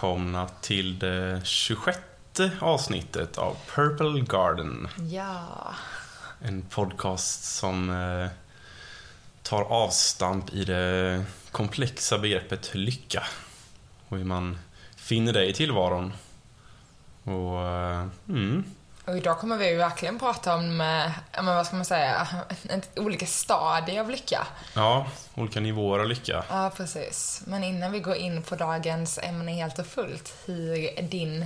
välkomna till det 26 avsnittet av Purple Garden. Ja. En podcast som eh, tar avstamp i det komplexa begreppet lycka. Och hur man finner det i tillvaron. Och, eh, mm, Och idag kommer vi ju verkligen prata om, eh, men vad ska man säga, olika stadier av lycka. ja, olika nivåer av lycka. Ja, precis. Men innan vi går in på dagens ämne helt och fullt, hur är din,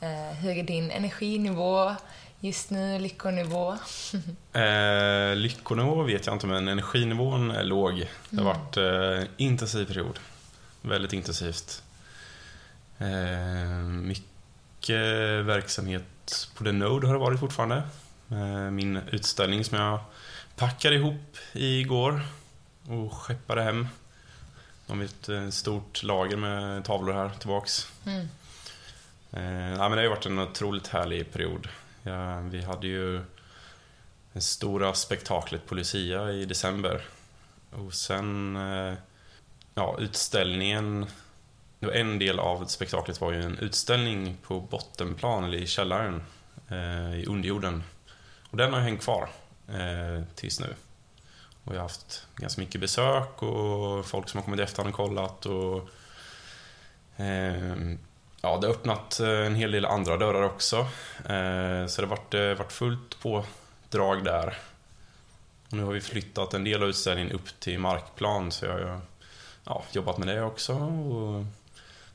eh, hur är din energinivå just nu, lyckonivå? Eh, lyckonivå vet jag inte, men energinivån är låg. Det har varit eh, intensiv period. Väldigt intensivt. Eh, mycket verksamhet på The Node har det varit fortfarande. Eh, min utställning som jag packade ihop igår och skeppade hem. De har ett eh, stort lager med tavlor här tillbaks. Mm. Eh, ja, men det har ju varit en otroligt härlig period. Ja, vi hade ju det stora spektaklet på Lucia i december. Och sen, ja, utställningen. En del av spektaklet var ju en utställning på bottenplan, eller i källaren, eh, i underjorden. Och den har hängt kvar eh, tills nu. Och jag har haft ganska mycket besök och folk som har kommit i efterhand och kollat och eh, Ja, det har öppnat eh, en hel del andra dörrar också. Eh, Så det har varit, eh, varit fullt på drag där. Och nu har vi flyttat en del av utställningen upp till markplan så jag har ja, jobbat med det också. Och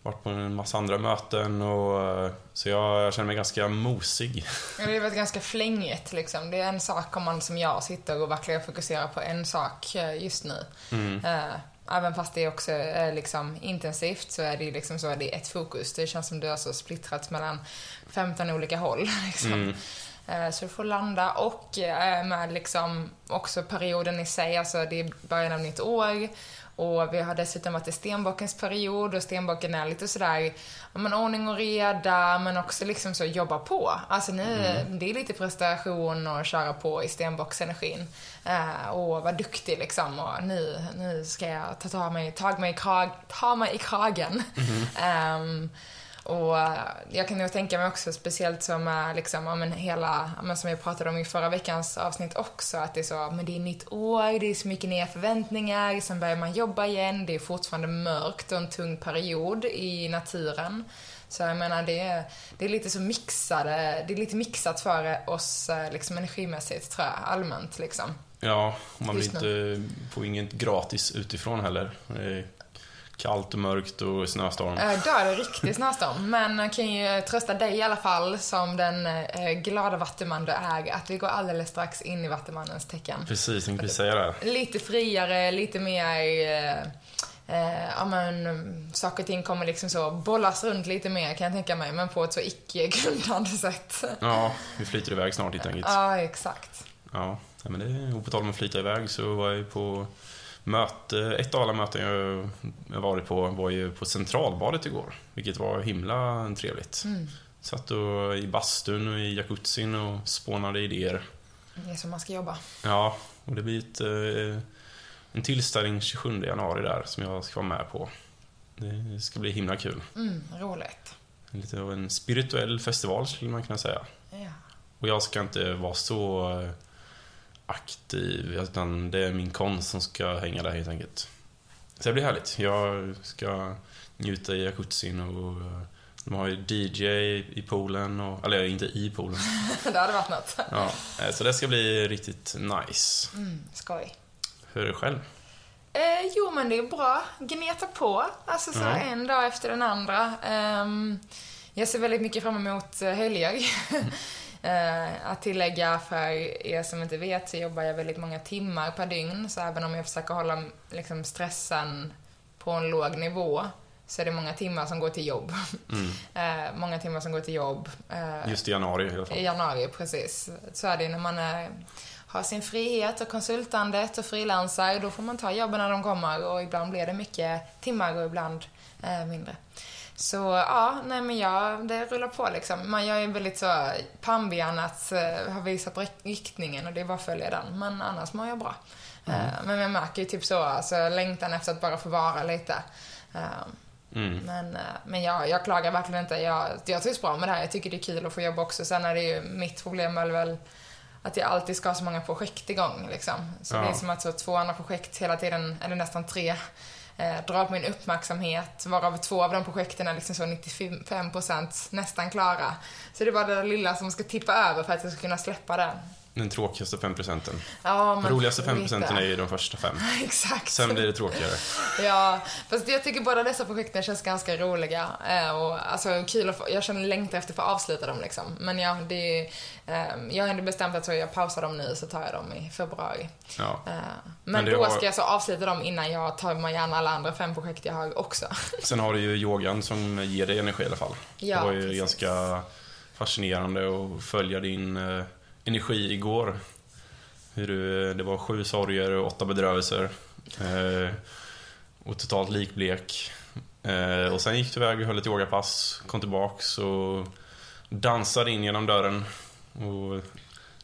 varit på en massa andra möten och eh, så jag, jag känner mig ganska mosig. Ja, Det har varit ganska flängigt liksom. Det är en sak om man som jag sitter och verkligen fokuserar på en sak eh, just nu. Eh, Även fast det också är liksom intensivt så är det ju liksom så det är ett fokus. Det känns som du har så splittrats mellan 15 olika håll. Liksom. Eh, Så du får landa och med liksom också perioden i sig, alltså det är början av nytt år. Och vi har dessutom varit i stenbockens period och stenbocken är lite sådär, men ordning och reda men också liksom så jobba på. Alltså nu, det är lite prestation och köra på i stenbocksenergin. Eh, och vara duktig liksom och nu, nu ska jag ta, ta, mig, ta, mig, i krag, ta mig i kragen. Ehm, och eh, jag kan nog tänka mig också, speciellt som är liksom, ja, men hela, ja, men som jag pratade om i förra veckans avsnitt också, att det är så, men det är nytt år, det är så mycket nya förväntningar, sen börjar man jobba igen, det är fortfarande mörkt och en tung period i naturen. Så jag menar, det är, det är lite så mixade, det är lite mixat för oss eh, liksom energimässigt tror jag, allmänt liksom. Ja, man blir inte, får inget gratis utifrån heller. Kallt och mörkt och snöstorm. Eh, Då är det riktig snöstorm. Men jag kan ju trösta dig i alla fall, som den eh, glada vattuman du är, att vi går alldeles strax in i vattumannens tecken. Precis, tänkte precis säga det. Lite friare, lite mer... Eh, eh, ja men, saker och ting kommer liksom så bollas runt lite mer kan jag tänka mig, men på ett så icke-grundande sätt. Ja, vi flyter iväg snart helt enkelt. Ja, exakt. Ja, men det, och på tal om att flyta iväg så var jag på möte, ett av alla möten jag, varit på var ju på Centralbadet igår, vilket var himla trevligt. Satt och i bastun och i jacuzzin och spånade idéer. Det är så man ska jobba. Ja, och det blir ett, eh, en tillställning 27 januari där som jag ska vara med på. Det ska bli himla kul. Mm, roligt. Lite av en spirituell festival skulle man kunna säga. Ja. Och jag ska inte vara så eh, aktiv, utan det är min konst som ska hänga där helt enkelt. Så det blir härligt. Jag ska njuta i jacuzzin och eh, de har ju DJ i poolen, och, eller inte i poolen. det hade varit något. Ja, eh, så det ska bli riktigt nice. Mm, skoj. Hur är det själv? Eh, jo, men det är bra. Gneta på. Alltså så Ja. en dag efter den andra. Ehm, jag ser väldigt mycket fram emot eh, helger. Eh, att tillägga för er som inte vet så jobbar jag väldigt många timmar per dygn. Så även om jag försöker hålla liksom, stressen på en låg nivå så är det många timmar som går till jobb. Eh, många timmar som går till jobb. Eh, Just i januari i alla fall. i januari, precis. Så är det när man är, har sin frihet och konsultandet och frilansar. Då får man ta jobben när de kommer och ibland blir det mycket timmar och ibland eh, mindre. Så ja, nej men jag, det rullar på liksom. Man, jag är väldigt så pannben att uh, ha visat riktningen och det är bara att följa den. Men annars mår jag bra. Eh, Men jag märker ju typ så, alltså längtan efter att bara få vara lite. Eh, Mm. Men, eh, men jag, jag klagar verkligen inte. Jag, jag trivs bra med det här. Jag tycker det är kul att få jobba också. Sen är det ju, mitt problem är väl att jag alltid ska ha så många projekt igång. Liksom. Så Ja. det är som att så två andra projekt hela tiden, eller nästan tre, eh, drar på min uppmärksamhet. Varav två av de projekten är liksom så 95% nästan klara. Så det är bara det lilla som ska tippa över för att jag ska kunna släppa det. Den tråkigaste 5 procenten. Ja, De roligaste 5 lite. procenten är ju de första fem. Exakt. Sen blir det tråkigare. Ja, fast jag tycker båda dessa projekten känns ganska roliga. Eh, och alltså kul att få, jag känner längtan efter att få avsluta dem liksom. Men ja, det är, eh, jag har ändå bestämt att så jag pausar dem nu så tar jag dem i februari. Ja. Eh, men Men då har- ska jag så avsluta dem innan jag tar mig an alla andra fem projekt jag har också. Sen har du ju yogan som ger dig energi i alla fall. Ja, det var ju precis. ganska fascinerande att följa din eh, energi igår. Hur du, det var sju sorger och åtta bedrövelser. Eh, och totalt likblek. Eh, och sen gick du iväg och höll ett yogapass, kom tillbaks och dansade in genom dörren. Och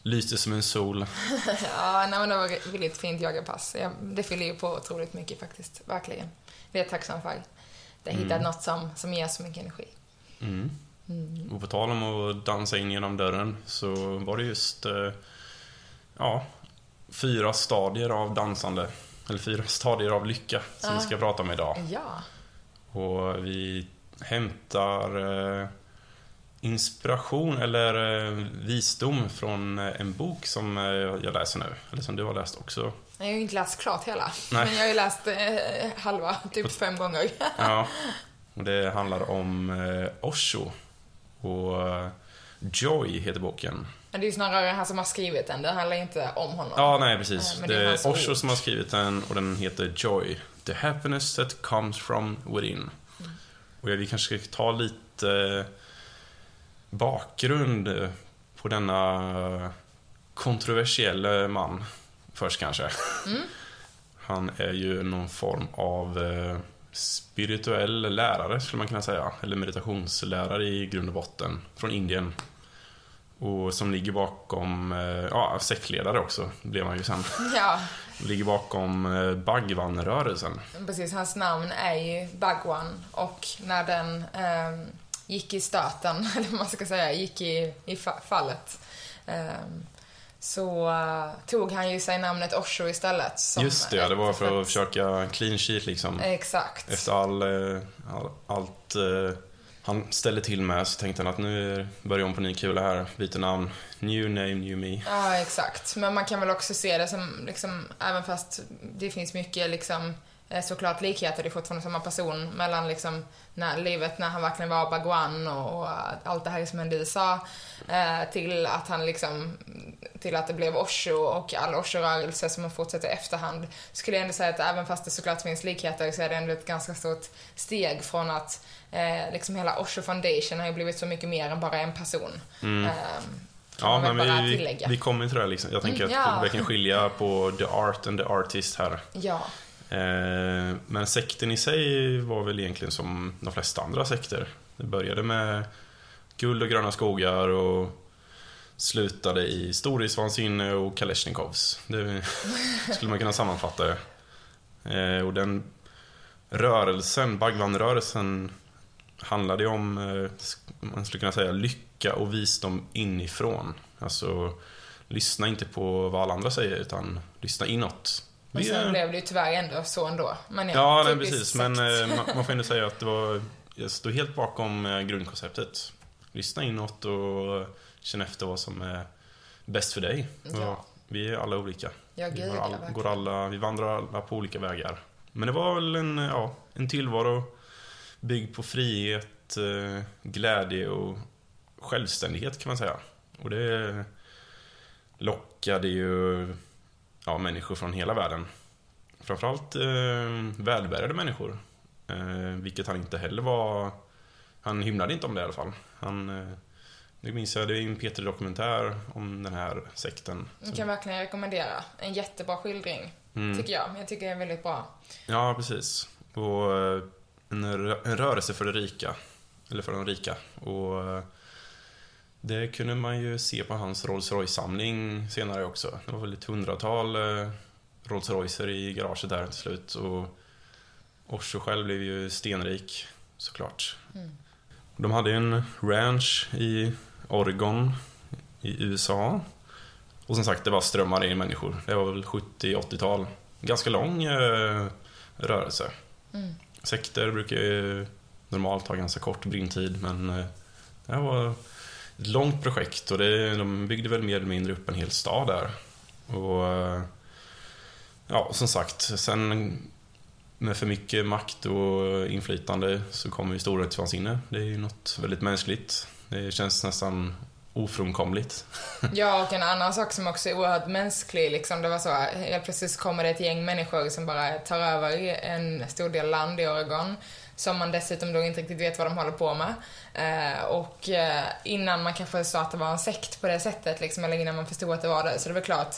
lyste som en sol. ja, nej, men det var ett väldigt fint yogapass. Jag, det fyller ju på otroligt mycket faktiskt, verkligen. Det är jag tacksam för. Jag har hittat något som, som ger så mycket energi. Mm. Och på tal om att dansa in genom dörren så var det just eh, ja, fyra stadier av dansande. Eller fyra stadier av lycka som vi ska prata om idag. Ja. Och vi hämtar eh, inspiration eller eh, visdom från en bok som jag läser nu. Eller som du har läst också. Jag har ju inte läst klart hela, Nej. men jag har ju läst eh, halva, typ fem gånger. Ja. Och det handlar om eh, Osho. Och eh, Joy heter boken. Men det är ju snarare han som har skrivit den, det handlar inte om honom. Ja, nej precis. Eh, men det det är är Osho ord. som har skrivit den och den heter Joy. The happiness that comes from within. Mm. Och vi kanske ska ta lite eh, bakgrund på denna kontroversiella man först kanske. Mm. Han är ju någon form av spirituell lärare skulle man kunna säga. Eller meditationslärare i grund och botten. Från Indien. Och som ligger bakom, eh, ja, sektledare också blev han ju sen. Ja, Ligger bakom eh, Bhagwan-rörelsen. precis. Hans namn är ju Bhagwan och när den ehm, gick i stöten, eller vad man ska säga, gick i, i fa- fallet ehm, så eh, tog han ju sig namnet Osho istället. Just det, ja, det var för att försöka clean sheet liksom. Exakt. Efter all, eh, all, allt eh, han ställde till med så tänkte han att nu börjar om på ny kula här, byter namn. New name, new me. Ja, exakt. Men man kan väl också se det som, liksom, även fast det finns mycket liksom, såklart likheter, det är fortfarande samma person mellan liksom, när livet när han verkligen var Bagwan och, och allt det här som hände i USA eh, till att han liksom, till att det blev Osho och all Osho-rörelse som har fortsatt i efterhand. Skulle jag ändå säga att även fast det såklart finns likheter så är det ändå ett ganska stort steg från att eh, liksom hela Osho Foundation har ju blivit så mycket mer än bara en person. Mm. Eh, Ja, men vi, tillägga. vi kommer till det liksom. Jag tänker Mm, att ja. vi kan skilja på the art and the artist här. Ja. Eh, men sekten i sig var väl egentligen som de flesta andra sekter. Det började med guld och gröna skogar och slutade i storhetsvansinne och kalashnikovs. Det skulle man kunna sammanfatta det. Och den rörelsen, Bhagwan-rörelsen, handlade ju om, eh, man skulle kunna säga, lycka och visdom inifrån. Alltså, lyssna inte på vad alla andra säger, utan lyssna inåt. Och Vi sen är- blev det ju tyvärr ändå så ändå. Men Ja, nej, precis. sekt. Men eh, man, man får ändå säga att det var, jag står helt bakom eh, grundkonceptet. Lyssna inåt och känn efter vad som är bäst för dig. Ja. Och Vi är alla olika. Ja, vi, gud, går ja, all, verkligen. går alla, vi vandrar alla på olika vägar. Men det var väl en, ja, en tillvaro byggd på frihet, eh, glädje och självständighet kan man säga. Och det lockade ju ja, människor från hela världen. Framförallt eh, välbärgade människor. Eh, vilket han inte heller var... Han hymlade inte om det i alla fall. Han, eh, det minns jag, det är en Peter-dokumentär om den här sekten. Jag kan verkligen rekommendera. En jättebra skildring, Mm. tycker jag. Jag tycker det är väldigt bra. Ja, precis. Och eh, en, rö- en rörelse för de rika. Eller för de rika. Och eh, det kunde man ju se på hans Rolls Royce-samling senare också. Det var väl ett hundratal eh, Rolls Roycer i garaget där till slut. Och Osho själv blev ju stenrik, såklart. Mm. De hade en ranch i Oregon i USA. Och som sagt, det var strömmar in människor. Det var väl 70-80-tal. Ganska lång eh, rörelse. Mm. Sekter brukar ju normalt ha ganska kort brintid, men eh, det här var ett långt projekt och det, de byggde väl mer eller mindre upp en hel stad där. Och ja, som sagt, sen med för mycket makt och inflytande så kommer ju storhetsvansinne. Det är ju något väldigt mänskligt. Det känns nästan ofrånkomligt. ja, och en annan sak som också är oerhört mänsklig, liksom, det var så, helt plötsligt kommer det ett gäng människor som bara tar över en stor del land i Oregon, som man dessutom då inte riktigt vet vad de håller på med. Eh, och eh, innan man kanske sa att det var en sekt på det sättet, liksom, eller innan man förstod att det var det, så det var klart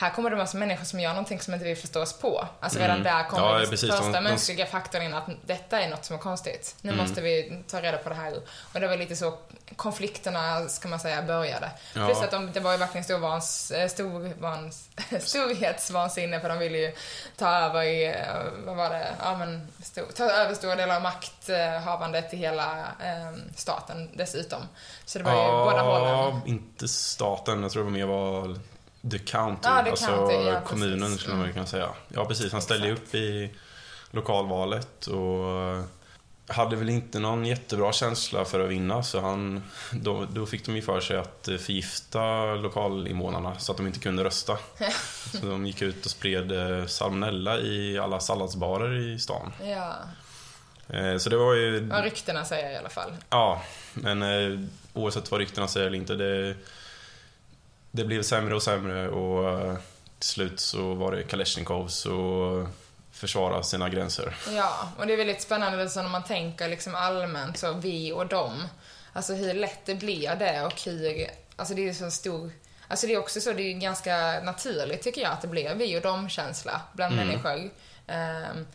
här kommer det massa människor som gör någonting som inte vi förstår oss på. Alltså redan mm. där kommer ja, den första de, mänskliga faktorn in att detta är något som är konstigt. Nu mm. måste vi ta reda på det här. Och det var lite så konflikterna, ska man säga, började. Ja. Plus att de, det var ju verkligen storvans, eh, storvans, storhetsvansinne för de ville ju ta över i, eh, vad var det, ja men, stor, ta över stora delar av makthavandet i hela eh, staten dessutom. Så det var ju ja, båda hållen. inte staten, jag tror det mer var The County, ah, the alltså county, ja, kommunen precis. skulle man kunna säga. Ja precis, han ställde upp i lokalvalet och hade väl inte någon jättebra känsla för att vinna så han, då, då fick de ju för sig att förgifta lokalinvånarna så att de inte kunde rösta. så de gick ut och spred eh, salmonella i alla salladsbarer i stan. Ja. Eh, så det var ju... Vad ryktena säger i alla fall. Ja, men eh, oavsett vad ryktena säger eller inte, det det blev sämre och sämre och eh, till slut så var det Kalashnikovs och försvara sina gränser. Ja, och det är väldigt spännande så när man tänker liksom allmänt så vi och dem. Alltså hur lätt det blir det och hur, alltså det är så stor, alltså det är också så, det är ganska naturligt tycker jag att det blir vi och dem-känsla bland mm. människor. Um,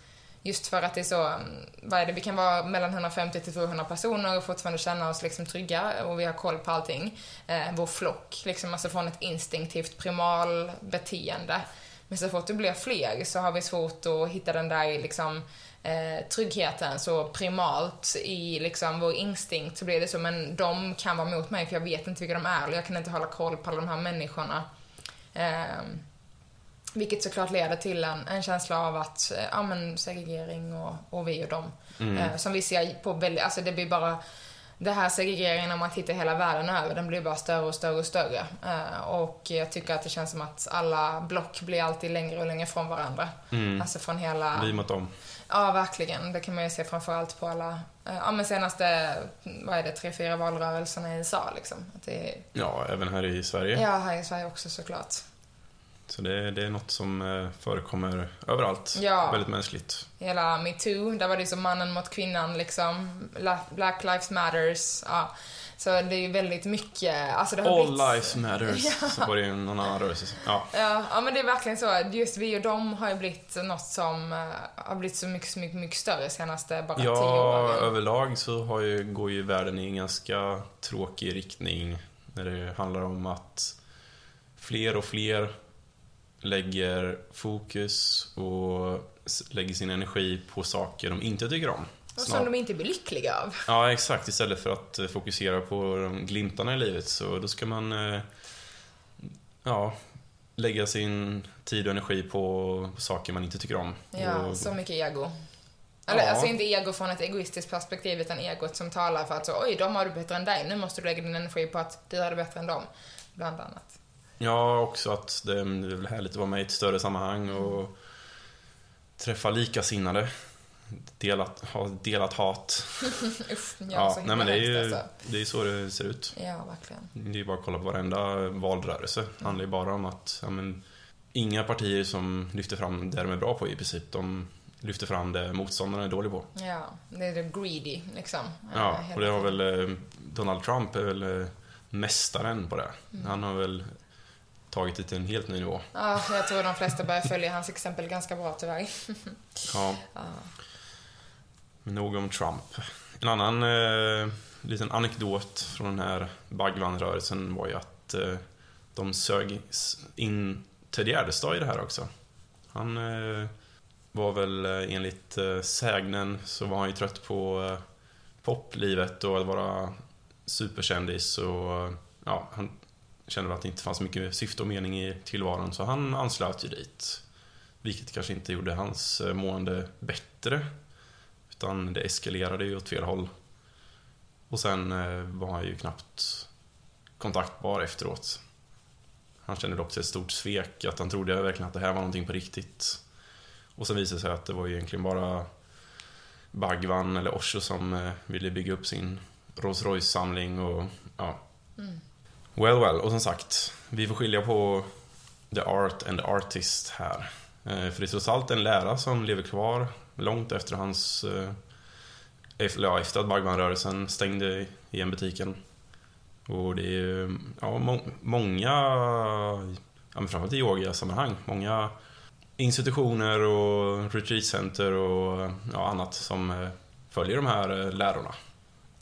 Just för att det är så, mm, vad är det, vi kan vara mellan 150 till 200 personer och fortfarande känna oss liksom trygga och vi har koll på allting. Eh, vår flock, liksom, alltså från ett instinktivt primal beteende. Men så fort det blir fler så har vi svårt att hitta den där liksom, eh, tryggheten. Så primalt i liksom, vår instinkt så blir det så, men de kan vara mot mig för jag vet inte vilka de är och jag kan inte hålla koll på alla de här människorna. Eh, vilket såklart leder till en, en känsla av att, eh, ja men segregering och, och vi och dem. Mm. Eh, som vi ser på väldigt, alltså det blir bara, det här segregeringen om man tittar hela världen över, den blir bara större och större och större. Eh, och jag tycker att det känns som att alla block blir alltid längre och längre från varandra. Mm. Alltså från hela... Vi mot dem. Ja, verkligen. Det kan man ju se framförallt på alla, eh, ja men senaste, vad är det, tre, fyra valrörelserna i USA liksom. Att det. Ja, även här i Sverige. Ja, här i Sverige också såklart. Så det, det, är något som eh, förekommer överallt. Ja. Väldigt mänskligt. Hela metoo, där var det som mannen mot kvinnan liksom. Black lives matters. Ja. Så det är ju väldigt mycket, alltså det har All blivit... lives matters, ja. så var det ju någon annan rörelse. Ja. ja. Ja, men det är verkligen så. Just vi och dem har ju blivit något som uh, har blivit så mycket, så mycket, mycket större senaste bara ja, tio åren. Ja, överlag så har ju, går ju världen i en ganska tråkig riktning när det handlar om att fler och fler lägger fokus och lägger sin energi på saker de inte tycker om. Och som de inte blir lyckliga av. Ja, exakt. Istället för att eh, fokusera på de glimtarna i livet så då ska man eh, ja, lägga sin tid och energi på saker man inte tycker om. Ja, och... så mycket ego. Eller ja. alltså inte ego från ett egoistiskt perspektiv utan egot som talar för att så, oj, de har det bättre än dig, nu måste du lägga din energi på att du har det bättre än dem. Bland annat. Ja, också att det är väl härligt att vara med i ett större sammanhang och träffa likasinnade. Delat, ha delat hat. Usch, ja, ja, så nej, men det är ju alltså. det är så det ser ut. Ja, verkligen. Det är ju bara att kolla på varenda valrörelse. Det handlar ju bara om att ja, men, inga partier som lyfter fram det de är bra på i princip. De lyfter fram det motståndarna är dåliga på. Ja, det är det greedy liksom. Ja, och det har väl eh, Donald Trump är väl eh, mästaren på det. Mm. Han har väl tagit det till en helt ny nivå. Ja, jag tror de flesta börjar följa hans exempel ganska bra tyvärr. ja. ja. Nog om Trump. En annan eh, liten anekdot från den här Bagvan-rörelsen var ju att eh, de sög in Ted Gärdestad i det här också. Han eh, var väl eh, enligt eh, sägnen så var han ju trött på eh, poplivet och att vara superkändis och ja, han kände att det inte fanns mycket syfte och mening i tillvaron så han anslöt ju dit. Vilket kanske inte gjorde hans eh, mående bättre. Utan det eskalerade ju åt fel håll. Och sen eh, var han ju knappt kontaktbar efteråt. Han kände också ett stort svek, att han trodde verkligen att det här var någonting på riktigt. Och sen visade det sig att det var egentligen bara Bhagwan eller Osho som eh, ville bygga upp sin Rolls Royce-samling och ja. Mm. Well, well. Och som sagt, vi får skilja på the art and the artist här. Eh, för det är trots allt en lära som lever kvar långt efter hans... Eh, ja, efter att Bagman-rörelsen stängde igen butiken. Och det är ju ja, må många, ja, framförallt i yogasammanhang, många institutioner och retreatcenter och ja, annat som eh, följer de här lärorna.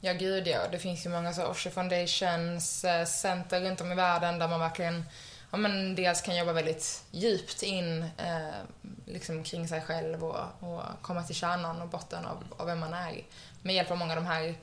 Ja, gud ja. Det finns ju många så Oshi Foundations eh, center runt om i världen där man verkligen ja, men dels kan jobba väldigt djupt in eh, liksom kring sig själv och, och komma till kärnan och botten av, av vem man är med hjälp av många av de här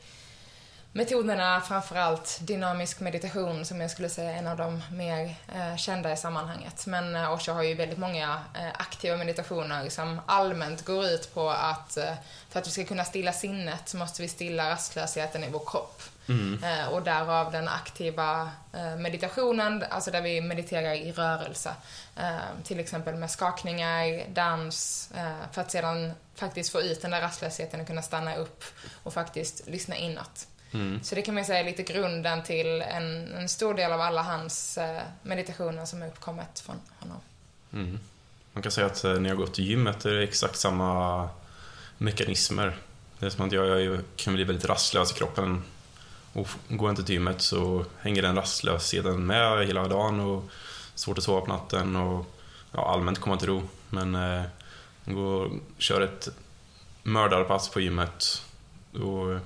metoderna, framförallt dynamisk meditation som jag skulle säga är en av de mer eh, kända i sammanhanget. Men eh, Osho har ju väldigt många eh, aktiva meditationer som allmänt går ut på att eh, för att vi ska kunna stilla sinnet så måste vi stilla rastlösheten i vår kropp. Mm. Eh, och därav den aktiva eh, meditationen, alltså där vi mediterar i rörelse. till exempel med skakningar, dans, för att sedan faktiskt få ut den där rastlösheten och kunna stanna upp och faktiskt lyssna inåt. Mm. Så det kan man säga är lite grunden till en, en stor del av alla hans eh, meditationer som är uppkommit från honom. Mm. Man kan säga att eh, när jag går till gymmet är det exakt samma mekanismer. Det är som att jag, jag kan bli väldigt rastlös i kroppen. Och går jag inte till gymmet så hänger den rastlösheten med hela dagen och svårt att sova på natten och ja, allmänt komma till ro. Men eh, går kör ett mördarpass på gymmet och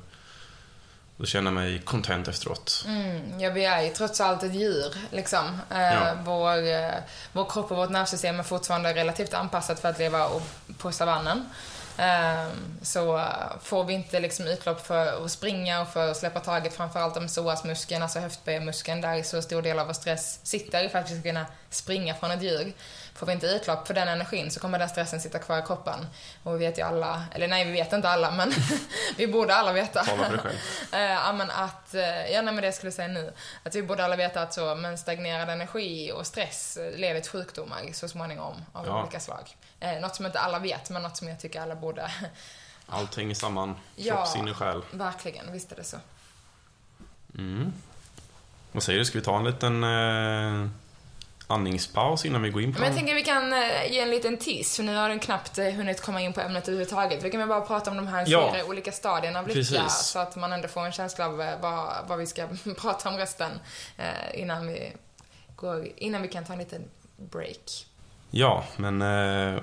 då känner jag mig content efteråt. Mm, ja, vi är ju trots allt ett djur, liksom. Eh, ja. vår, eh, vår kropp och vårt nervsystem är fortfarande relativt anpassat för att leva på savannen. Eh, så får vi inte liksom utlopp för att springa och för att släppa taget framförallt om psoasmuskeln, alltså höftböjarmuskeln, där så stor del av vår stress sitter för att vi ska kunna springa från ett djur. Får vi inte utlopp för den energin så kommer den stressen sitta kvar i kroppen. Och vi vet ju alla, eller nej vi vet inte alla men vi borde alla veta. Tala för dig själv. Eh, ja men att, eh, ja nej men det jag skulle säga nu. Att vi borde alla veta att så, men stagnerad energi och stress leder till sjukdomar så småningom av ja. olika slag. Eh, något som inte alla vet men något som jag tycker alla borde Allt hänger samman. Kropp, ja, sinne, själ. verkligen. Visst är det så. Mm. Vad säger du, ska vi ta en liten eh, andningspaus innan vi går in på... Men jag tänker att vi kan eh, ge en liten tiss, för nu har den knappt eh, hunnit komma in på ämnet överhuvudtaget. Vi kan väl bara prata om de här ja. fyra olika stadierna av lycka, Precis. så att man ändå får en känsla av eh, vad, vad vi ska prata om resten innan vi, går, innan vi kan ta en liten break. Ja, men eh,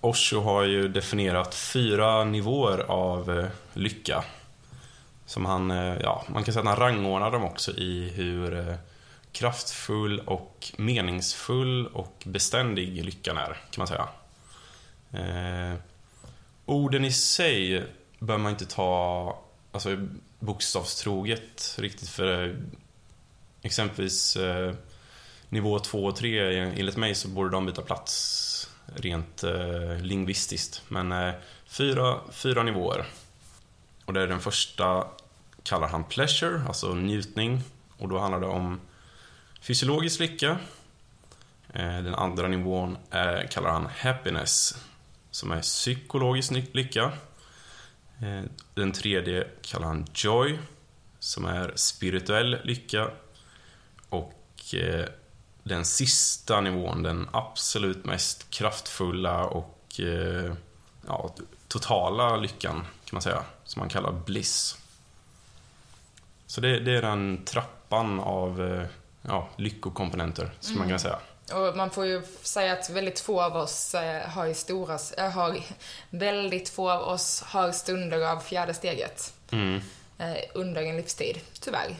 Osho har ju definierat fyra nivåer av eh, lycka. Som han, eh, ja, man kan säga att han rangordnar dem också i hur kraftfull och meningsfull och beständig lyckan är, kan man säga. Eh, orden i sig bör man inte ta alltså, bokstavstroget riktigt för eh, exempelvis eh, nivå 2 och 3, enligt mig så borde de byta plats rent eh, lingvistiskt. Men eh, fyra, fyra nivåer. Och det är den första kallar han pleasure, alltså njutning. Och då handlar det om Fysiologisk lycka. Eh, den andra nivån är, kallar han happiness, som är psykologisk lycka. Eh, den tredje kallar han joy, som är spirituell lycka. Och eh, den sista nivån, den absolut mest kraftfulla och ja, totala lyckan, kan man säga, som man kallar bliss. Så det, det är den trappan av ja, lyckokomponenter, skulle mm. man kunna säga. Och man får ju säga att väldigt få av oss eh, har stora, äh, har, väldigt få av oss har stunder av fjärde steget. Mm. Eh, under en livstid, tyvärr.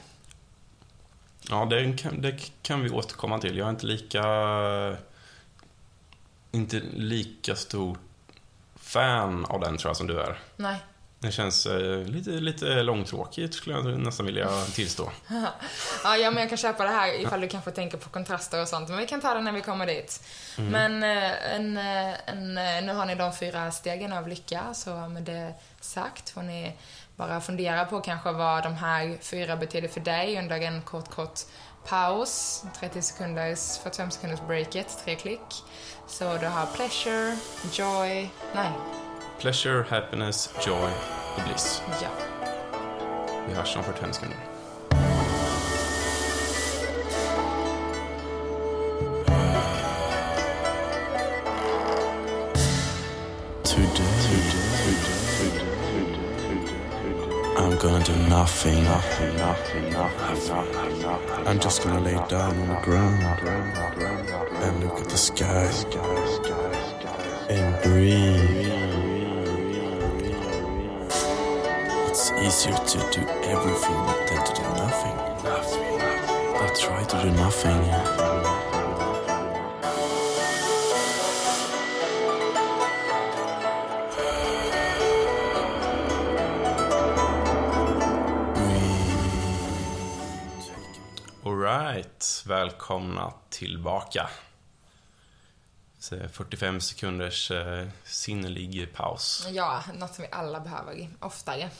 Ja, det kan, det kan vi återkomma till. Jag är inte lika inte lika stort fan av den tror jag som du är. Nej. Den känns eh, lite, lite långtråkigt skulle jag nästan vilja tillstå. ja, ja, men jag kan köpa det här ifall du kanske tänker på kontraster och sånt. Men vi kan ta det när vi kommer dit. Men eh, en, eh, en, eh, nu har ni de fyra stegen av lycka, så med det sagt får ni bara fundera på kanske vad de här fyra betyder för dig under en kort, kort paus. 30 sekunders, 45 sekunders breaket, tre klick. Så du har pleasure, joy, nej, Pleasure, happiness, joy och bliss. ja. Vi hörs om 45 sekunder. I'm gonna do nothing. I'm just gonna lay down on the ground and look at the sky and breathe. Easier to do everything than to do nothing. But try to do nothing. Alright, välkomna tillbaka. Så 45 sekunders eh, sinnelig paus. Ja, något som vi alla behöver oftare.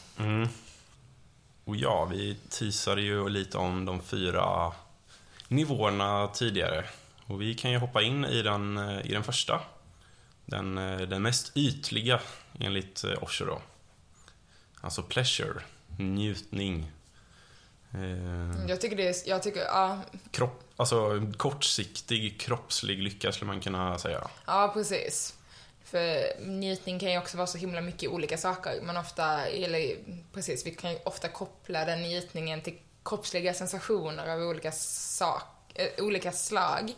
Och ja, vi teasade ju lite om de fyra nivåerna tidigare. Och vi kan ju hoppa in i den, eh, i den första. Den, eh, den mest ytliga enligt eh, Osho då. Alltså pleasure, njutning. Eh, Jag tycker det är, jag tycker, ja, kropp, alltså kortsiktig kroppslig lycka skulle man kunna säga. ja precis. För njutning kan ju också vara så himla mycket olika saker. Man ofta, eller precis, vi kan ju ofta koppla den njutningen till kroppsliga sensationer av olika, sak, eh, olika slag.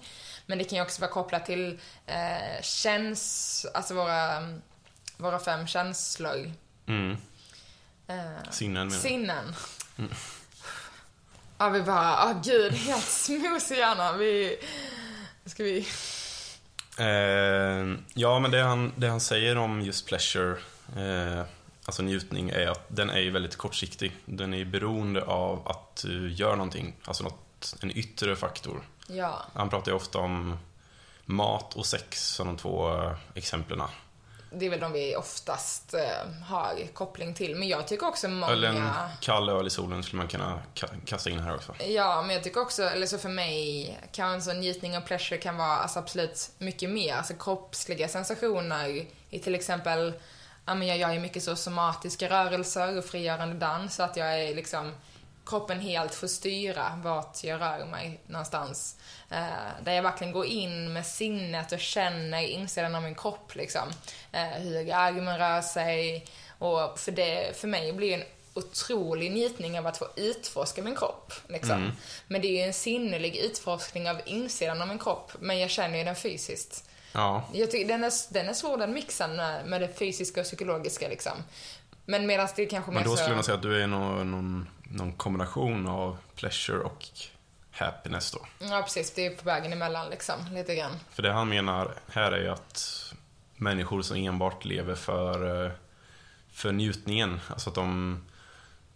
Men det kan ju också vara kopplat till eh, käns, alltså våra, våra fem känslor. Mm. Eh, Sinnen menar. Sinnen. Ja, vi bara, ah gud, helt smooth i hjärnan. Vi, ska vi... Eh, ja, men det han, det han säger om just pleasure, eh, alltså njutning, är att den är väldigt kortsiktig. Den är beroende av att du gör någonting, alltså något, en yttre faktor. Ja, Han pratar ju ofta om mat och sex som de två eh, exemplen. Det är väl de vi oftast eh, har koppling till. Men jag tycker också många... Eller en kall öl i solen skulle man kunna ka- kasta in här också. Ja, men jag tycker också, eller så för mig, kan en sån njutning och pleasure kan vara alltså absolut mycket mer. Alltså kroppsliga sensationer i till exempel, ja men jag gör ju mycket så somatiska rörelser och frigörande dans, så att jag är liksom, kroppen helt får styra vart jag rör mig någonstans. Eh, där jag verkligen går in med sinnet och känner insidan av min kropp liksom. Eh, hur armen rör sig. Och för, det, för mig blir det en otrolig njutning av att få utforska min kropp. Liksom. Men det är ju en sinnelig utforskning av insidan av min kropp, men jag känner ju den fysiskt. Ja, Jag tycker den är, den är svår den mixen med, med det fysiska och psykologiska liksom. Men medan det kanske men mer då så... skulle jag säga att du är någon, någon, någon kombination av pleasure och happiness då. Ja, precis. Det är på vägen emellan liksom, lite grann. För det han menar här är ju att människor som enbart lever för, eh, för njutningen, alltså att de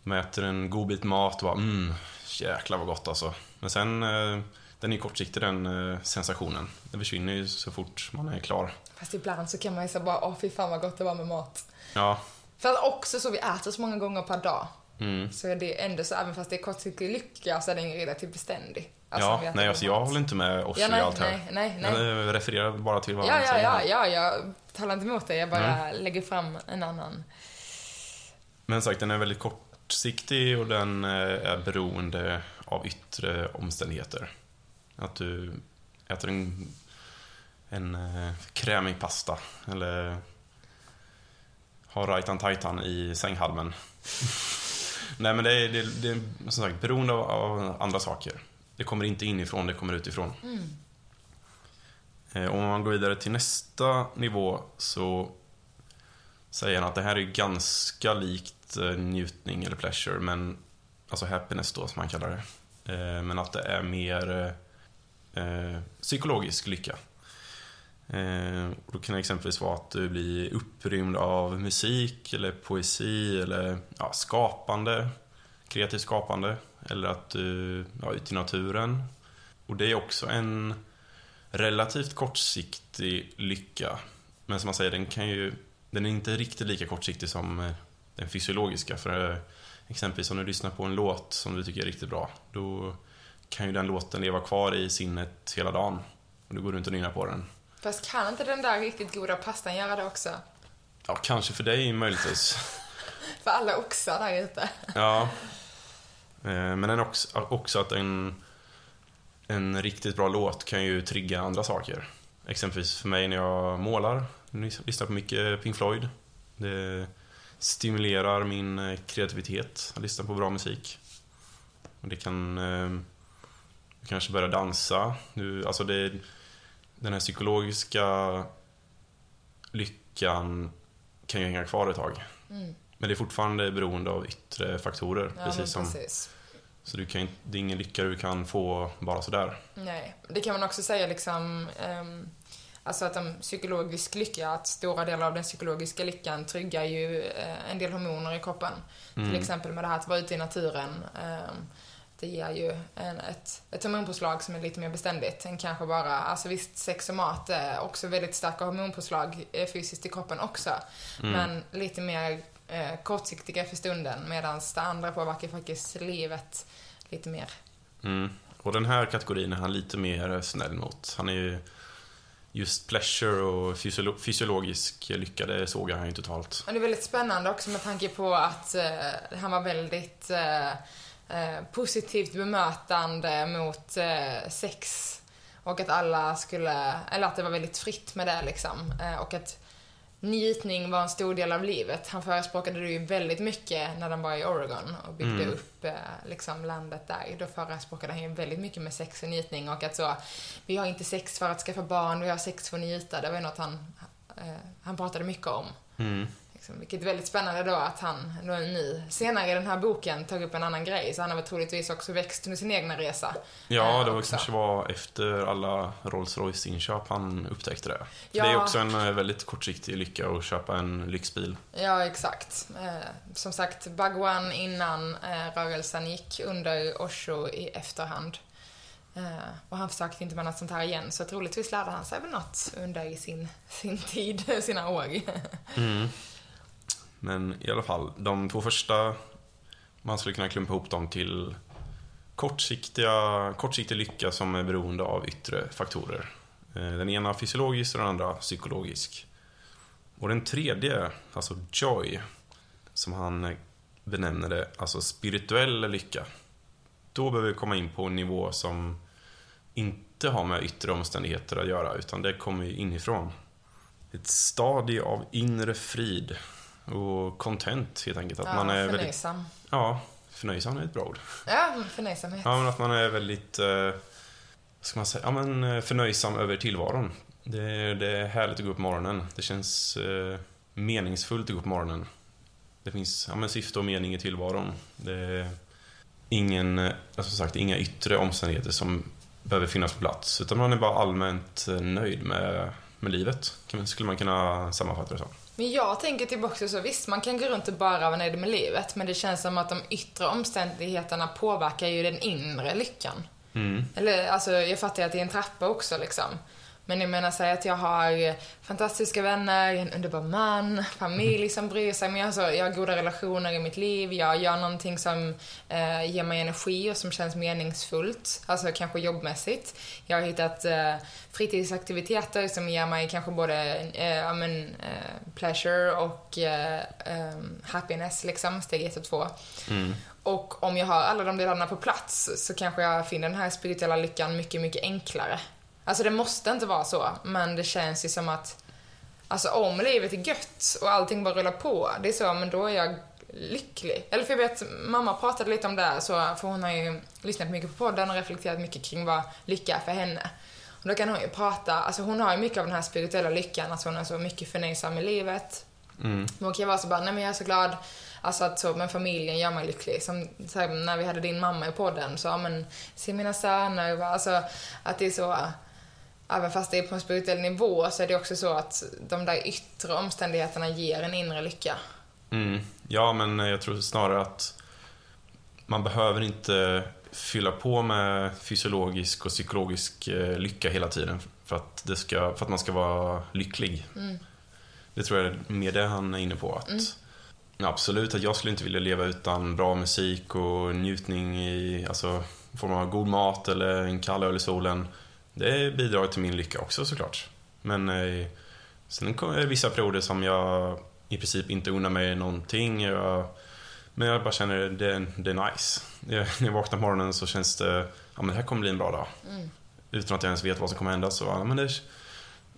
mäter en god bit mat och bara mm, jäklar vad gott alltså. Men sen, eh, den är ju kortsiktig den eh, sensationen. Den försvinner ju så fort man är klar. Fast ibland så kan man ju säga bara, åh fy fan vad gott det var med mat. Ja, För att också så vi äter så många gånger per dag. Mm. Så är det ändå så, även fast det är kortsiktig lycka, så är den ju relativt beständig. Alltså, ja nej alltså jag håller inte med oss Ja, i nej, allt här. nej, nej, nej. Jag refererar bara till vad Ja, han ja, säger. ja, här. ja, jag talar inte emot dig. Jag bara lägger fram en annan. Men sagt, den är väldigt kortsiktig och den eh, är beroende av yttre omständigheter. Att du äter en, en eh, krämig pasta eller har rajtan tajtan i sänghalmen. Nej men det är, det, är- det är som sagt beroende av, av andra saker. Det kommer inte inifrån, det kommer utifrån. Eh, Om man går vidare till nästa nivå så säger han att det här är ganska likt eh, njutning eller pleasure, men alltså happiness då som man kallar det. Eh, Men att det är mer eh, psykologisk lycka. Eh, då kan det exempelvis vara att du blir upprymd av musik eller poesi eller ja, skapande, kreativt skapande. Eller att du ja, är ute i naturen. Och det är också en relativt kortsiktig lycka. Men som man säger, den, kan ju, den är inte riktigt lika kortsiktig som eh, den fysiologiska. För eh, exempelvis om du lyssnar på en låt som du tycker är riktigt bra, då kan ju den låten leva kvar i sinnet hela dagen. Och du går runt och nynnar på den. Fast kan inte den där riktigt goda pastan göra det också? Ja, kanske för dig möjligtvis. För alla oxar där ute. Ja. Eh, Men den också, också att en, en riktigt bra låt kan ju trigga andra saker. Exempelvis för mig när jag målar, lyssnar på mycket Pink Floyd. Det stimulerar min eh, kreativitet att lyssna på bra musik. Och det kan... eh, Du kanske börja dansa. Du, alltså det, den här psykologiska lyckan kan ju hänga kvar ett tag. Men det är fortfarande beroende av yttre faktorer. Ja, precis som, precis. så du kan, det är ingen lycka du kan få bara sådär. Nej, det kan man också säga liksom, ehm, alltså att en psykologisk lycka, att stora delar av den psykologiska lyckan tryggar ju eh, en del hormoner i kroppen. Till exempel med det här att vara ute i naturen. ehm, det ger ju en, ett, ett hormonpåslag som är lite mer beständigt än kanske bara, alltså visst sex och mat är också väldigt starka hormonpåslag eh, fysiskt i kroppen också. Men lite mer eh, kortsiktiga för stunden medan det andra påverkar faktiskt livet lite mer. Mm. Och den här kategorin är han lite mer snäll mot. Han är ju just pleasure och fysiolo- fysiologisk lycka, det sågar han ju totalt. Och det är väldigt spännande också med tanke på att eh, han var väldigt eh, eh, positivt bemötande mot eh, sex. Och att alla skulle, eller att det var väldigt fritt med det liksom. Eh, och att njutning var en stor del av livet. Han förespråkade det ju väldigt mycket när de var i Oregon och byggde upp eh, liksom landet där. Då förespråkade han ju väldigt mycket med sex och njutning och att så, vi har inte sex för att skaffa barn, vi har sex för att njuta. Det var ju något han, eh, han pratade mycket om. Mm. Liksom, vilket är väldigt spännande då att han då nu senare i den här boken tar upp en annan grej. Så han har väl troligtvis också växt under sin egna resa. Ja, eh, det var också. kanske var efter alla Rolls Royce-inköp han upptäckte det. Ja. Det är också en eh, väldigt kortsiktig lycka att köpa en lyxbil. Ja, exakt. Eh, som sagt, Bhagwan innan rörelsen gick under Osho i efterhand. Och han försökte inte med något sånt här igen, så troligtvis lärde han sig väl något under sin, sin tid, sina år. Men i alla fall, de två första, man skulle kunna klumpa ihop dem till kortsiktiga, kortsiktig lycka som är beroende av yttre faktorer. Eh, den ena fysiologisk och den andra psykologisk. Och den tredje, alltså joy, som han benämner det, alltså spirituell lycka. Då behöver vi komma in på en nivå som inte har med yttre omständigheter att göra, utan det kommer ju inifrån. Ett stadie av inre frid och content helt enkelt. Att Ja, man är väldigt, förnöjsam. ja, förnöjsam är ett bra ord. Ja, förnöjsamhet. Ja, men att man är väldigt, eh, ska man säga, ja men eh, förnöjsam över tillvaron. Det, är- det är härligt att gå upp på morgonen. Det känns eh, meningsfullt att gå upp på morgonen. Det finns, ja men syfte och mening i tillvaron. Det är ingen, eh, alltså som sagt, inga yttre omständigheter som behöver finnas på plats. Utan man är bara allmänt eh, nöjd med, med livet. Skulle man kunna sammanfatta det så. Men jag tänker också så, visst man kan gå runt och bara vara nöjd med livet, men det känns som att de yttre omständigheterna påverkar ju den inre lyckan. Mm. Eller alltså, jag fattar ju att det är en trappa också liksom. Men jag menar, säg att jag har fantastiska vänner, en underbar man, familj som bryr sig. Men alltså, jag har goda relationer i mitt liv, jag gör någonting som eh, ger mig energi och som känns meningsfullt. Alltså kanske jobbmässigt. Jag har hittat eh, fritidsaktiviteter som ger mig kanske både eh, men, eh, pleasure och eh, eh, happiness liksom, steg ett och två. Och om jag har alla de delarna på plats så kanske jag finner den här spirituella lyckan mycket, mycket enklare. Alltså det måste inte vara så, men det känns ju som att Alltså om livet är gött och allting bara rullar på, det är så, men då är jag lycklig. Eller för jag vet, mamma pratade lite om det, här, så, för hon har ju lyssnat mycket på podden och reflekterat mycket kring vad lycka är för henne. Och då kan hon ju prata, alltså hon har ju mycket av den här spirituella lyckan, alltså hon är så mycket förnöjsam med livet. Men hon kan ju vara så bara, nej men jag är så glad, alltså att så, men familjen gör mig lycklig. Som här, när vi hade din mamma i podden, så, men, se mina söner, alltså att det är så, även fast det är på en spirituell nivå så är det också så att de där yttre omständigheterna ger en inre lycka. Mm. Ja, men jag tror snarare att man behöver inte fylla på med fysiologisk och psykologisk eh, lycka hela tiden för att, det ska, för att man ska vara lycklig. Det tror jag är mer det han är inne på. Att, ja, absolut, att jag skulle inte vilja leva utan bra musik och njutning i alltså, form av god mat eller en kall öl i solen. Det bidrar till min lycka också såklart. Men eh, sen kommer det vissa perioder som jag i princip inte unnar mig någonting. Jag, men jag bara känner det, det är nice. Jag, när jag vaknar på morgonen så känns det, ja men det här kommer bli en bra dag. Utan att jag ens vet vad som kommer hända så, ja men det,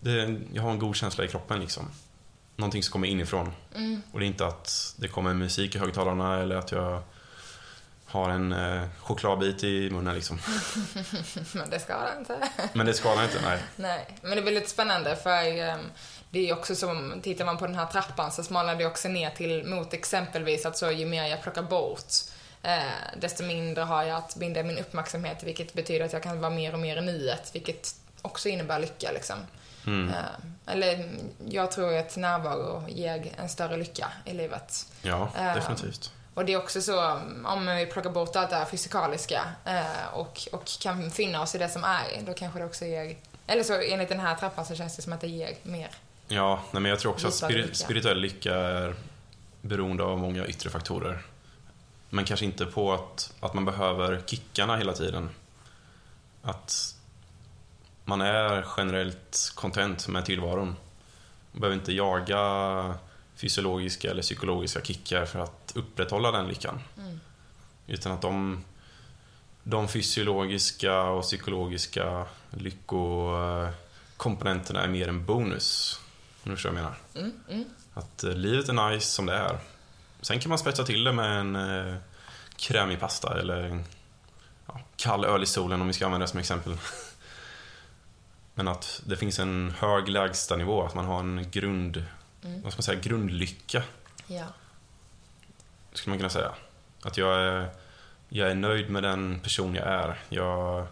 det, jag har en god känsla i kroppen liksom. Någonting som kommer inifrån. Och det är inte att det kommer musik i högtalarna eller att jag har en eh, chokladbit i munnen liksom. Men det ska det inte. Men det skadar inte, nej. Nej, men det blir lite spännande för ehm, det är också som, tittar man på den här trappan så smalnar det också ner till mot exempelvis att så ju mer jag plockar bort eh, desto mindre har jag att binda min uppmärksamhet vilket betyder att jag kan vara mer och mer i nuet vilket också innebär lycka liksom. Mm. Eh, eller jag tror att närvaro ger en större lycka i livet. Ja, Eh, definitivt. Och det är också så, om vi plockar bort allt det här fysikaliska eh, och, och kan finna oss i det som är, då kanske det också ger... Eller så enligt den här trappan så känns det som att det ger mer. Ja, nej, men jag tror också att spiri- lycka. spirituell lycka är beroende av många yttre faktorer. Men kanske inte på att, att man behöver kickarna hela tiden. Att man är generellt content med tillvaron. Man behöver inte jaga fysiologiska eller psykologiska kickar för att upprätthålla den lyckan. Utan att de, de fysiologiska och psykologiska lyckokomponenterna är mer en bonus. Om du förstår vad jag menar. Att eh, livet är nice som det är. Sen kan man spetsa till det med en eh, krämig pasta eller ja, kall öl i solen om vi ska använda det som exempel. Men att det finns en hög lägstanivå, att man har en grund, vad ska man säga, grundlycka, Ja. skulle man kunna säga. Att jag är, jag är nöjd med den person jag är. Jag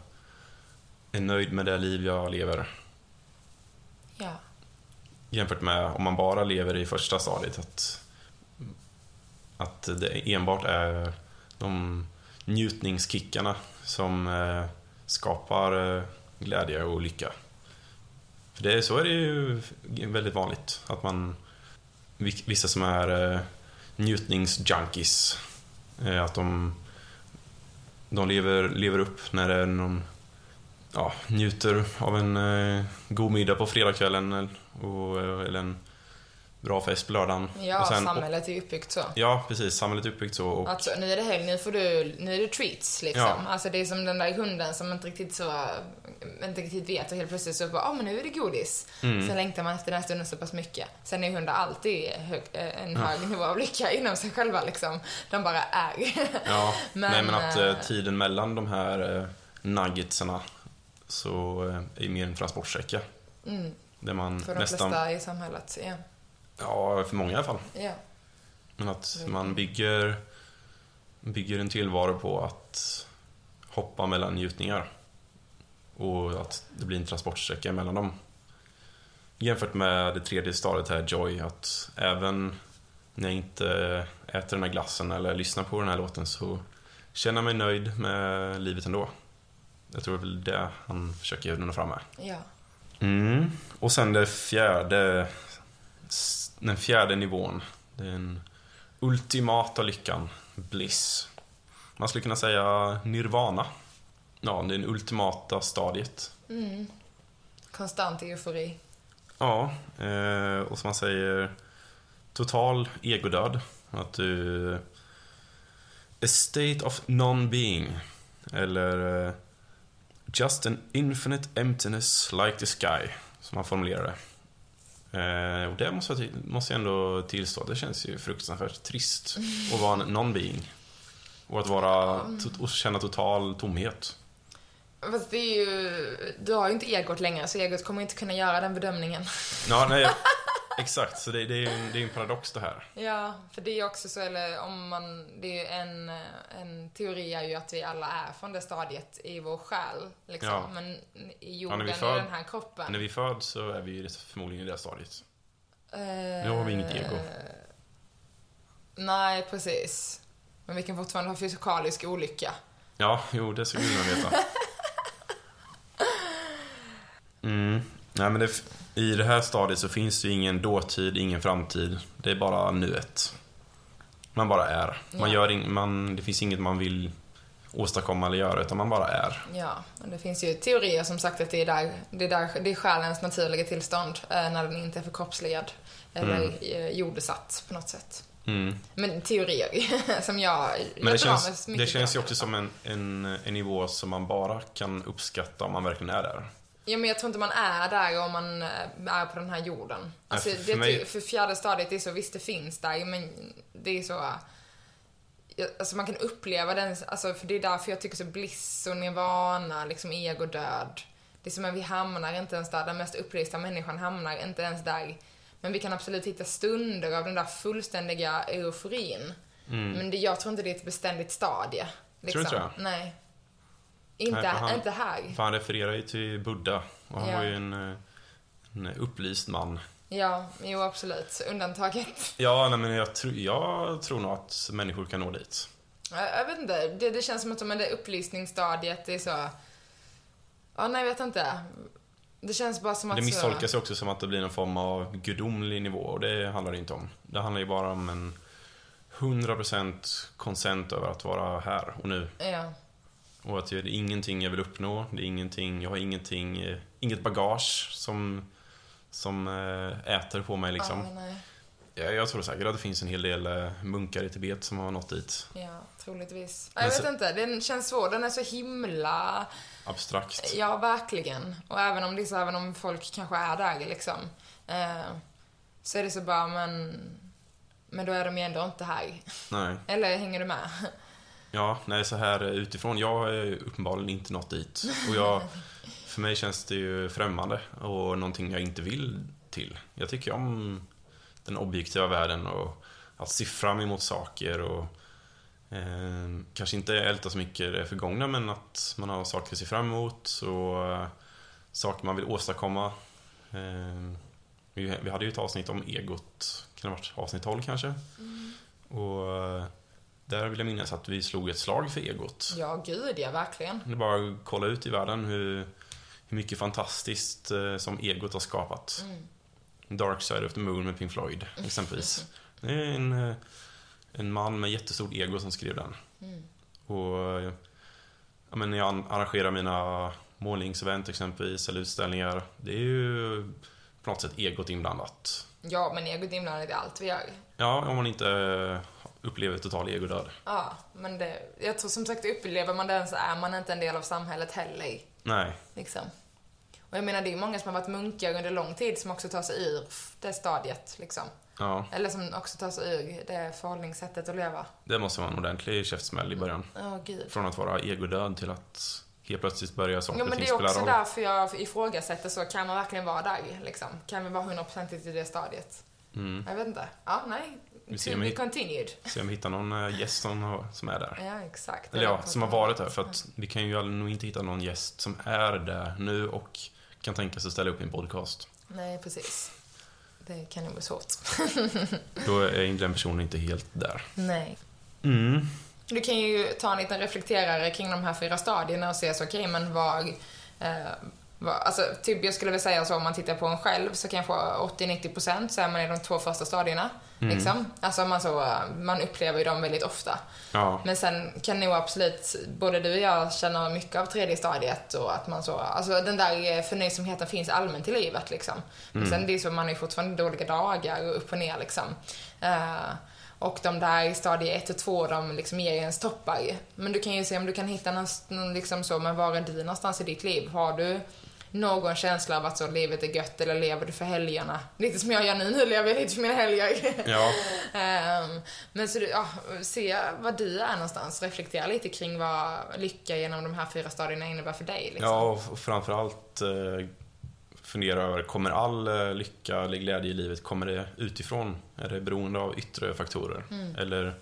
är nöjd med det liv jag lever. Ja. Jämfört med om man bara lever i första stadiet. Att, att det enbart är de njutningskickarna som eh, skapar eh, glädje och lycka. För det, så är det ju väldigt vanligt. Att man, vissa som är eh, njutningsjunkies, eh, att de, de lever, lever upp när det är någon ja, njuter av en eh, god middag på fredagskvällen eller- och, eh, eller en bra fest på lördagen. Ja, och sen, samhället är uppbyggt så. ja, precis. Samhället är uppbyggt så. Och, Alltså, nu är det helg, nu får du, nu är det treats liksom. Ja. Alltså det är som den där hunden som inte riktigt så, inte riktigt vet och helt plötsligt så bara, ja men nu är det godis. Mm. Sen längtar man efter den här stunden så pass mycket. Sen är hundar alltid hög, eh, en hög nivå av lycka inom sig själva liksom. De bara är. ja, Men, nej, men att eh, eh, tiden mellan de här eh, nuggetsarna så eh, är mer en transportsträcka. Där man Mm. För de nästan, flesta i samhället, ja. Ja, för många i alla fall. ja. Men att man bygger, bygger en tillvaro på att hoppa mellan njutningar. Och att det blir en transportsträcka mellan dem. Jämfört med det tredje stadiet här, Joy, att även när jag inte äter den här glassen eller lyssnar på den här låten så känner jag mig nöjd med livet ändå. Jag tror det är väl det han försöker nå fram med. Ja. Mm. Och sen det fjärde, den fjärde nivån. Den ultimata lyckan, bliss. Man skulle kunna säga nirvana. Ja, det är ultimata stadiet. Konstant eufori. Ja, eh, och som man säger, total egodöd. Att du... A state of non-being. Eller eh, just an infinite emptiness like the sky. Som man formulerar det. Eh, och det måste jag, till- måste jag ändå tillstå, det känns ju fruktansvärt trist att vara en non-being. Och att vara, och känna total tomhet. Fast det är ju, du har ju inte egot längre så egot kommer inte kunna göra den bedömningen. Ja, nej, Exakt, så det, det är ju en, det är en paradox det här. Ja, för det är också så, eller om man, det är ju en, en teori är ju att vi alla är från det stadiet i vår själ, liksom. Ja. Men i Ja, jorden, vi i föd- den här kroppen. När vi föds så är vi ju förmodligen i det stadiet. Eh, Nu har vi inget ego. Nej, precis. Men vi kan fortfarande ha fysikalisk olycka. Ja, jo, det ska gudarna veta. Mm. Nej, men det, i det här stadiet så finns det ingen dåtid, ingen framtid. Det är bara nuet. Man bara är. Man Ja. gör ing, man, det finns inget man vill åstadkomma eller göra, utan man bara är. Ja, och det finns ju teorier som sagt att det är där, det är, där, det är själens naturliga tillstånd eh, när den inte är förkroppsligad eller Mm. eh, jordesatt på något sätt. Mm. Men teorier som jag... Men det jag mig känns, det känns ju också som en, en, en nivå som man bara kan uppskatta om man verkligen är där. Ja, men jag tror inte man är där om man eh, är på den här jorden. Alltså, för- för det, mig- för fjärde stadiet är så, visst det finns där, men det är så... ja, Alltså man kan uppleva den, alltså för det är därför jag tycker så bliss och nirvana, liksom egodöd. Det är som att vi hamnar inte ens där, den mest upplysta människan hamnar inte ens där. Men vi kan absolut hitta stunder av den där fullständiga euforin. Men det, jag tror inte det är ett beständigt stadie. Liksom. Mm. Tror du inte det? Nej. Inte, Nej, han- inte här. För han refererar ju till Buddha. Och han Ja. var ju en, eh, en upplyst man. Ja, jo absolut. Undantaget. Ja, nej, men jag, tror jag tror nog att människor kan nå dit. Jag, jag vet inte, det, det känns som att men det upplysningsstadiet det är så... Ja, nej, jag vet inte. Det känns bara som att Det så... misstolkas ju också som att det blir någon form av gudomlig nivå och det handlar det inte om. Det handlar ju bara om en 100% konsent över att vara här och nu. Ja, Och att det är ingenting jag vill uppnå, det är ingenting, jag har ingenting, eh, inget bagage som, som eh, äter på mig liksom. nej. Jag, jag tror säkert att det finns en hel del eh, munkar i Tibet som har nått dit. Ja, troligtvis. Jag vet inte, den känns svår. Den är så himla... Abstrakt. Ja, verkligen. Och även om det är så, även om folk kanske är där liksom. Så är det så bara, men... Men då är de ju ändå inte här. Nej. Eller hänger du med? Ja, nej, så här utifrån. Jag har uppenbarligen inte nått dit. Och jag, för mig känns det ju främmande och någonting jag inte vill till. Jag tycker om den objektiva världen och att se fram emot saker och eh, kanske inte älta så mycket det förgångna men att man har saker att se fram emot och eh, saker man vill åstadkomma. Eh, vi, vi hade ju ett avsnitt om egot, kan det ha varit avsnitt 12 kanske? Och eh, där vill jag minnas att vi slog ett slag för egot. Ja, gud ja, verkligen. Det är bara att kolla ut i världen hur, hur mycket fantastiskt eh, som egot har skapat. Dark Side of the Moon med Pink Floyd, exempelvis. Det är en, eh, en man med jättestort ego som skrev den. Och eh, ja, men när jag arrangerar mina målningsevent exempelvis, eller utställningar, det är ju på något sätt egot inblandat. Ja, men egot inblandat i allt vi gör. Ja, om man inte upplever total egodöd. Ja, men det, jag tror som sagt, upplever man den så är man inte en del av samhället heller. Nej, Liksom. Och jag menar, det är många som har varit munkar under lång tid som också tar sig ur det stadiet, liksom. ja, Eller som också tar sig ur det förhållningssättet att leva. det måste vara en ordentlig käftsmäll i början. Åh, gud. Från att vara egodöd till att helt plötsligt börja saker Ja, men det är också roll. därför jag ifrågasätter så, kan man verkligen vara där, liksom? Kan vi vara 100% i det stadiet? Mm. Jag vet inte. Ja, nej. Vi ser om vi- continued. Se om vi hittar någon eh, gäst som, har, som är där. Ja, exakt. Eller ja, som har varit där. För att vi kan ju nog inte hitta någon gäst som är där nu och kan tänka sig att ställa upp i en podcast. Nej, precis. Det kan nog vara svårt. Då är den personen inte helt där. nej. Mm. Du kan ju ta en liten reflekterare kring de här fyra stadierna och se så, okej, men vad, eh. Alltså, typ jag skulle väl säga så om man tittar på en själv så kanske 80-90% så är man i de två första stadierna. Liksom. Alltså man, så, eh, man upplever ju dem väldigt ofta. Ja, Men sen kan nog absolut, både du och jag känner mycket av tredje stadiet och att man så, alltså den där förnöjsamheten finns allmänt i livet liksom. Men sen det är så, man är fortfarande dåliga dagar och upp och ner liksom. Eh, och de där i stadie 1 och 2, de liksom ger ens toppar. Men du kan ju se om du kan hitta någon, någon liksom så, men var är du någonstans i ditt liv? Har du någon känsla av att så livet är gött eller lever du för helgerna? Lite som jag gör nu, nu lever jag lite för mina helger. ja, Ehm, men så du, ja, se vad du är någonstans. Reflektera lite kring vad lycka genom de här fyra stadierna innebär för dig. Liksom. ja och framförallt eh, fundera över, kommer all eh, lycka eller glädje i livet, kommer det utifrån? Är det beroende av yttre faktorer? Eller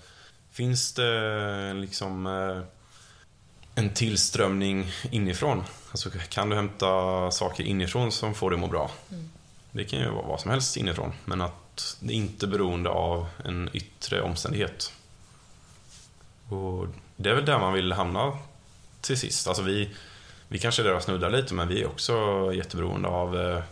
finns det liksom eh, en tillströmning inifrån? Alltså kan du hämta saker inifrån som får dig att må bra? Det kan ju vara vad som helst inifrån, men att det inte är beroende av en yttre omständighet. Och det är väl där man vill hamna till sist. Alltså vi, vi kanske där snuddar lite, men vi är också jätteberoende av eh,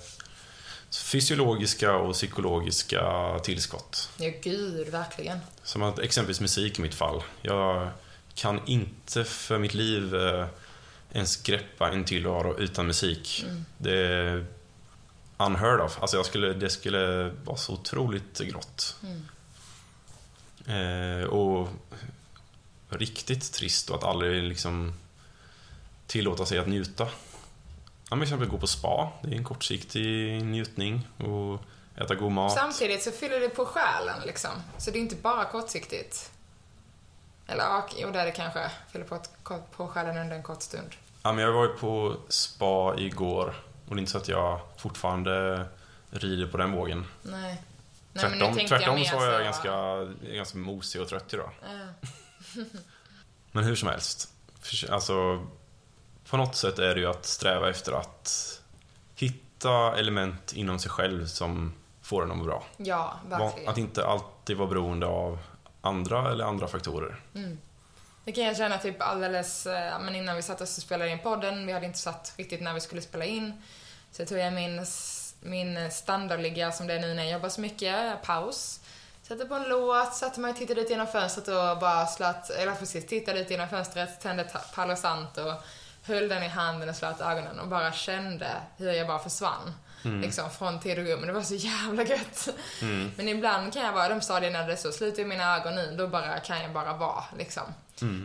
fysiologiska och psykologiska tillskott. Ja, gud, verkligen. Som att exempelvis musik i mitt fall. Jag kan inte för mitt liv eh, ens greppa en tillvaro utan musik. Det är unheard of. Alltså jag skulle, det skulle vara så otroligt grått. Eh, och riktigt trist och att aldrig liksom tillåta sig att njuta. Ja, men exempel gå på spa. Det är en kortsiktig njutning. Och äta god mat. Samtidigt så fyller det på själen liksom. Så det är inte bara kortsiktigt. Eller ja, jo, det är det kanske. Fyller på, på själen under en kort stund. Ja, men jag var ju på spa igår och det är inte så att jag fortfarande rider på den vågen. Nej. Nej, men tvärtom tänkte tvärtom mer så var jag så- ganska, ganska mosig och trött idag. Ja. Men hur som helst. Alltså, på något sätt är det ju att sträva efter att hitta element inom sig själv som får en att må bra. Ja, verkligen. Att inte alltid vara beroende av andra eller andra faktorer. Mm. Det kan jag känna typ alldeles, eh, men innan vi satt oss och spelade in podden, vi hade inte satt riktigt när vi skulle spela in. Så tog jag min, min standardligga som det är nu när jag jobbar så mycket, paus. Satte på en låt, satte mig och tittade ut genom fönstret och bara slöt, eller precis, tittade ut genom fönstret, tände Palo Santo, höll den i handen och slöt ögonen och bara kände hur jag bara försvann. Liksom från tid och rum. Det var så jävla gött. Men ibland kan jag vara i de stadierna där det är så, slutar mina ögon nu, då bara kan jag bara vara liksom.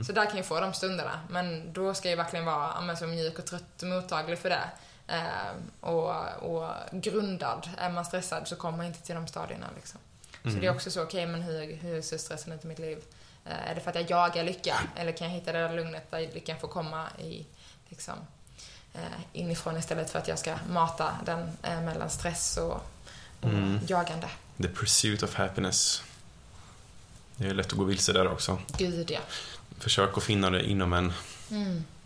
Så där kan jag få de stunderna. Men då ska jag verkligen vara men så mjuk och trött och mottaglig för det. Eh, och, och grundad. Är man stressad så kommer man inte till de stadierna liksom. Så det är också så, okej men hur, hur ser stressen ut i mitt liv? Eh, är det för att jag jagar lycka? Eller kan jag hitta det där lugnet där lyckan får komma i, liksom, inifrån istället för att jag ska mata den eh, mellan stress och, och jagande. The pursuit of happiness. Det är lätt att gå vilse där också. Gud ja. Försök att finna det inom en.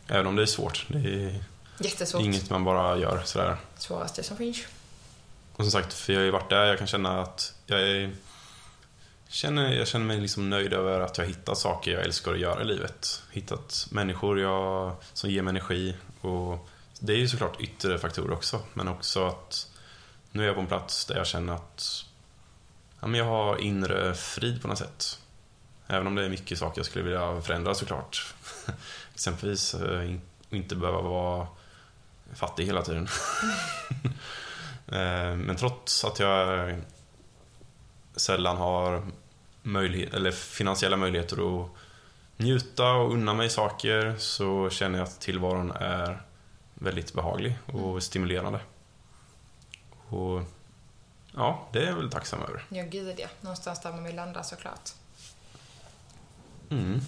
Även om det är svårt. Det är Jättesvårt. inget man bara gör sådär. Svåraste som finns. Och som sagt, för jag har ju varit där, jag kan känna att jag är, känner, jag känner mig liksom nöjd över att jag hittat saker jag älskar att göra i livet. Hittat människor jag, som ger mig energi. Och det är ju såklart yttre faktorer också, men också att nu är jag på en plats där jag känner att ja, men jag har inre frid på något sätt. Även om det är mycket saker jag skulle vilja förändra såklart. Exempelvis eh, inte behöva vara fattig hela tiden. Eh, men trots att jag sällan har möjlighet, eller finansiella möjligheter att njuta och unna mig saker så känner jag att tillvaron är väldigt behaglig och stimulerande. Och ja, det är jag väl tacksam över. Ja, gud ja. Någonstans där man vill landa såklart. Mm.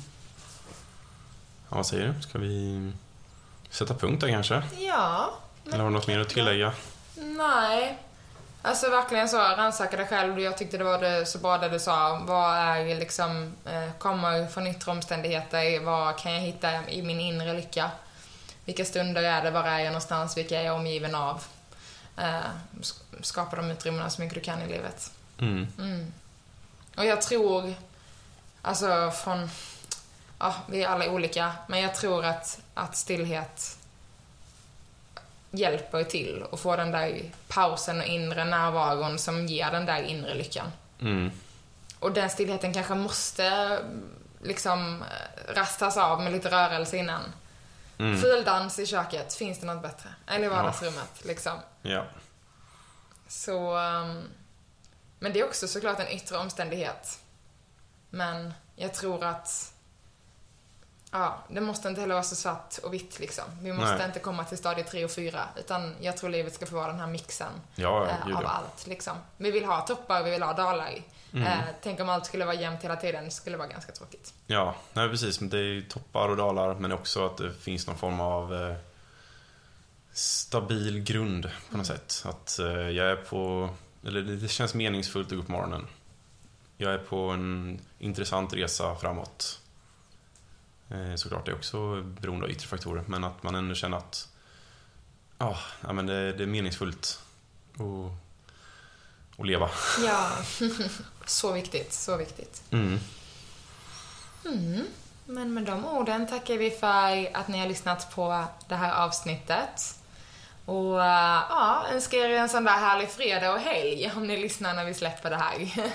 Ja, vad säger du? Ska vi sätta punkt där kanske? Ja. Eller har du något mer att tillägga? Nej. Alltså verkligen så, rannsaka dig själv. Jag tyckte det var det så bra det du sa. Vad är liksom, eh, kommer från yttre omständigheter? Vad kan jag hitta i min inre lycka? Vilka stunder är det? Var är jag någonstans? Vilka är jag omgiven av? Eh, sk- skapa de utrymmena så mycket du kan i livet. Mm. Och jag tror, alltså från, ja, vi är alla olika, men jag tror att, att stillhet hjälper till att få den där pausen och inre närvaron som ger den där inre lyckan. Mm. Och den stillheten kanske måste liksom eh, rastas av med lite rörelse innan. Mm. Fuldans i köket, finns det något bättre? Eller i vardagsrummet, liksom. Ja. Så... ehm, men det är också såklart en yttre omständighet. Men jag tror att... Ja, det måste inte heller vara så svart och vitt liksom. Vi måste Nej. inte komma till stadie 3 och 4. Utan jag tror livet ska få vara den här mixen Ja, eh, av ja. allt liksom. Vi vill ha toppar, vi vill ha dalar. Mm. Eh, tänk om allt skulle vara jämnt hela tiden, det skulle vara ganska tråkigt. Ja, nej, precis. Men det är ju toppar och dalar, men också att det finns någon form av eh, stabil grund på något sätt. Att eh, jag är på, eller det känns meningsfullt att gå på morgonen. Jag är på en intressant resa framåt. Eh, såklart det är också beroende av yttre faktorer, men att man ändå känner att ja, ja men det, det är meningsfullt att, att leva. Ja, så viktigt, så viktigt. Mm. Men med de orden tackar vi för att ni har lyssnat på det här avsnittet. Och eh, ja, önskar er en sån där härlig fredag och helg om ni lyssnar när vi släpper det här.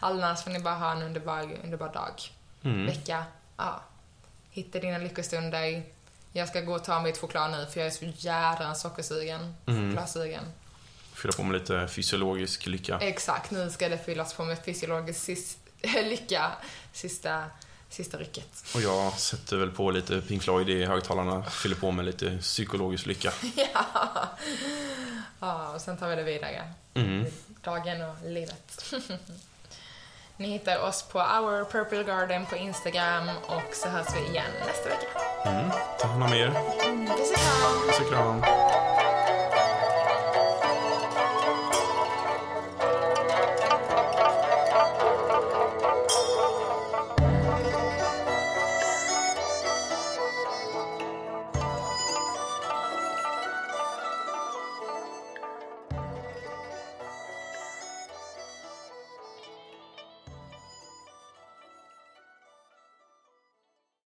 Annars får ni bara ha en underbar, underbar dag. Mm. Vecka. Ja. Hitta dina lyckostunder. Jag ska gå och ta mitt choklad nu för jag är så jädra sockersugen. Mm. Chokladsugen. Fylla på med lite fysiologisk lycka. Exakt, nu ska det fyllas på med fysiologisk sis- lycka. Sista, sista rycket. Och jag sätter väl på lite Pink Floyd i högtalarna, fyller på med lite psykologisk lycka. ja. ja, och sen tar vi det vidare. Mm. Dagen och livet. Ni hittar oss på Our Purple Garden på Instagram och så hörs vi igen nästa vecka. Mm. Ta hand om er. Puss och kram! Puss och kram.